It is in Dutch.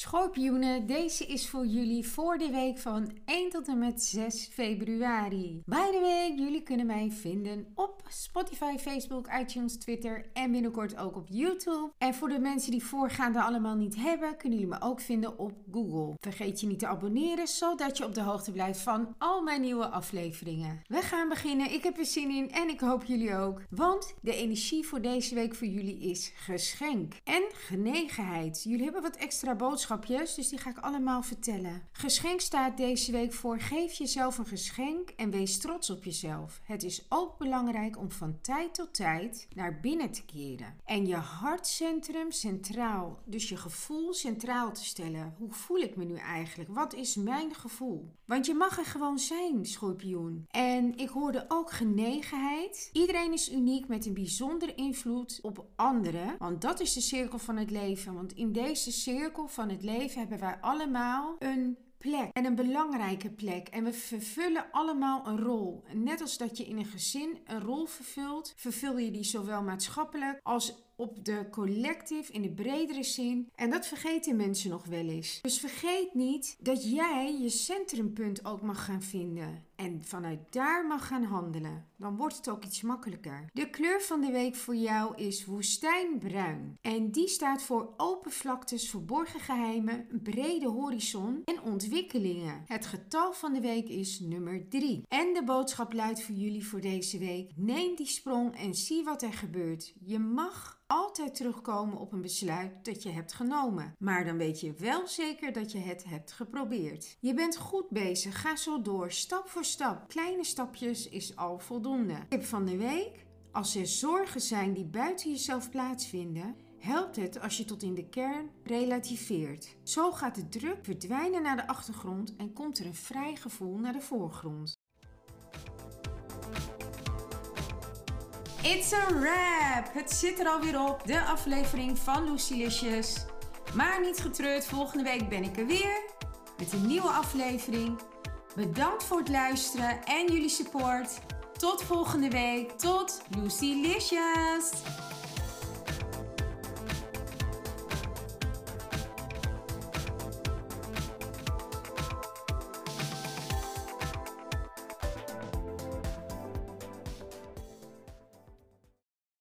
Schorpioenen, deze is voor jullie voor de week van 1 tot en met 6 februari. By the way, jullie kunnen mij vinden op Spotify, Facebook, iTunes, Twitter en binnenkort ook op YouTube. En voor de mensen die voorgaande allemaal niet hebben, kunnen jullie me ook vinden op Google. Vergeet je niet te abonneren, zodat je op de hoogte blijft van al mijn nieuwe afleveringen. We gaan beginnen, ik heb er zin in en ik hoop jullie ook. Want de energie voor deze week voor jullie is geschenk en genegenheid. Jullie hebben wat extra boodschappen dus die ga ik allemaal vertellen. Geschenk staat deze week voor: geef jezelf een geschenk en wees trots op jezelf. Het is ook belangrijk om van tijd tot tijd naar binnen te keren en je hartcentrum centraal, dus je gevoel centraal te stellen. Hoe voel ik me nu eigenlijk? Wat is mijn gevoel? Want je mag er gewoon zijn, schorpioen. En ik hoorde ook genegenheid. Iedereen is uniek met een bijzondere invloed op anderen, want dat is de cirkel van het leven. Want in deze cirkel van het leven hebben wij allemaal een plek en een belangrijke plek. En we vervullen allemaal een rol. Net als dat je in een gezin een rol vervult, vervul je die zowel maatschappelijk als op de collective in de bredere zin. En dat vergeten mensen nog wel eens. Dus vergeet niet dat jij je centrumpunt ook mag gaan vinden. En vanuit daar mag gaan handelen. Dan wordt het ook iets makkelijker. De kleur van de week voor jou is woestijnbruin. En die staat voor open vlaktes, verborgen geheimen, brede horizon en ontwikkelingen. Het getal van de week is nummer 3. En de boodschap luidt voor jullie voor deze week: neem die sprong en zie wat er gebeurt. Je mag altijd terugkomen op een besluit dat je hebt genomen. Maar dan weet je wel zeker dat je het hebt geprobeerd. Je bent goed bezig. Ga zo door, stap voor stap. Kleine stapjes is al voldoende. Tip van de week: als er zorgen zijn die buiten jezelf plaatsvinden, helpt het als je tot in de kern relativeert. Zo gaat de druk verdwijnen naar de achtergrond en komt er een vrij gevoel naar de voorgrond. It's a wrap! Het zit er alweer op, de aflevering van Lucilicious. Maar niet getreurd, volgende week ben ik er weer met een nieuwe aflevering. Bedankt voor het luisteren en jullie support. Tot volgende week. Tot Lucilicious!